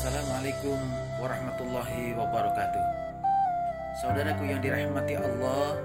Assalamualaikum warahmatullahi wabarakatuh. Saudaraku yang dirahmati Allah,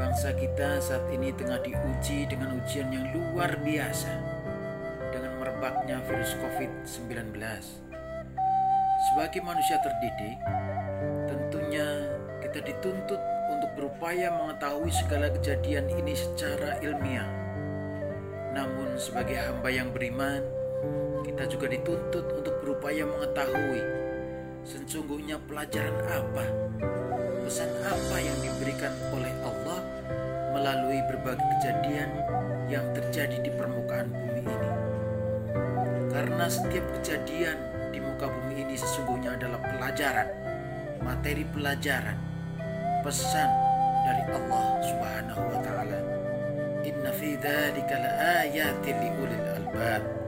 bangsa kita saat ini tengah diuji dengan ujian yang luar biasa dengan merebaknya virus COVID-19. Sebagai manusia terdidik, tentunya kita dituntut untuk berupaya mengetahui segala kejadian ini secara ilmiah. Namun sebagai hamba yang beriman, kita juga dituntut untuk berupaya mengetahui sesungguhnya pelajaran apa, pesan apa yang diberikan oleh Allah melalui berbagai kejadian yang terjadi di permukaan bumi ini. Karena setiap kejadian di muka bumi ini sesungguhnya adalah pelajaran, materi pelajaran, pesan dari Allah Subhanahu wa taala. Inna fi dzalika liulil albab.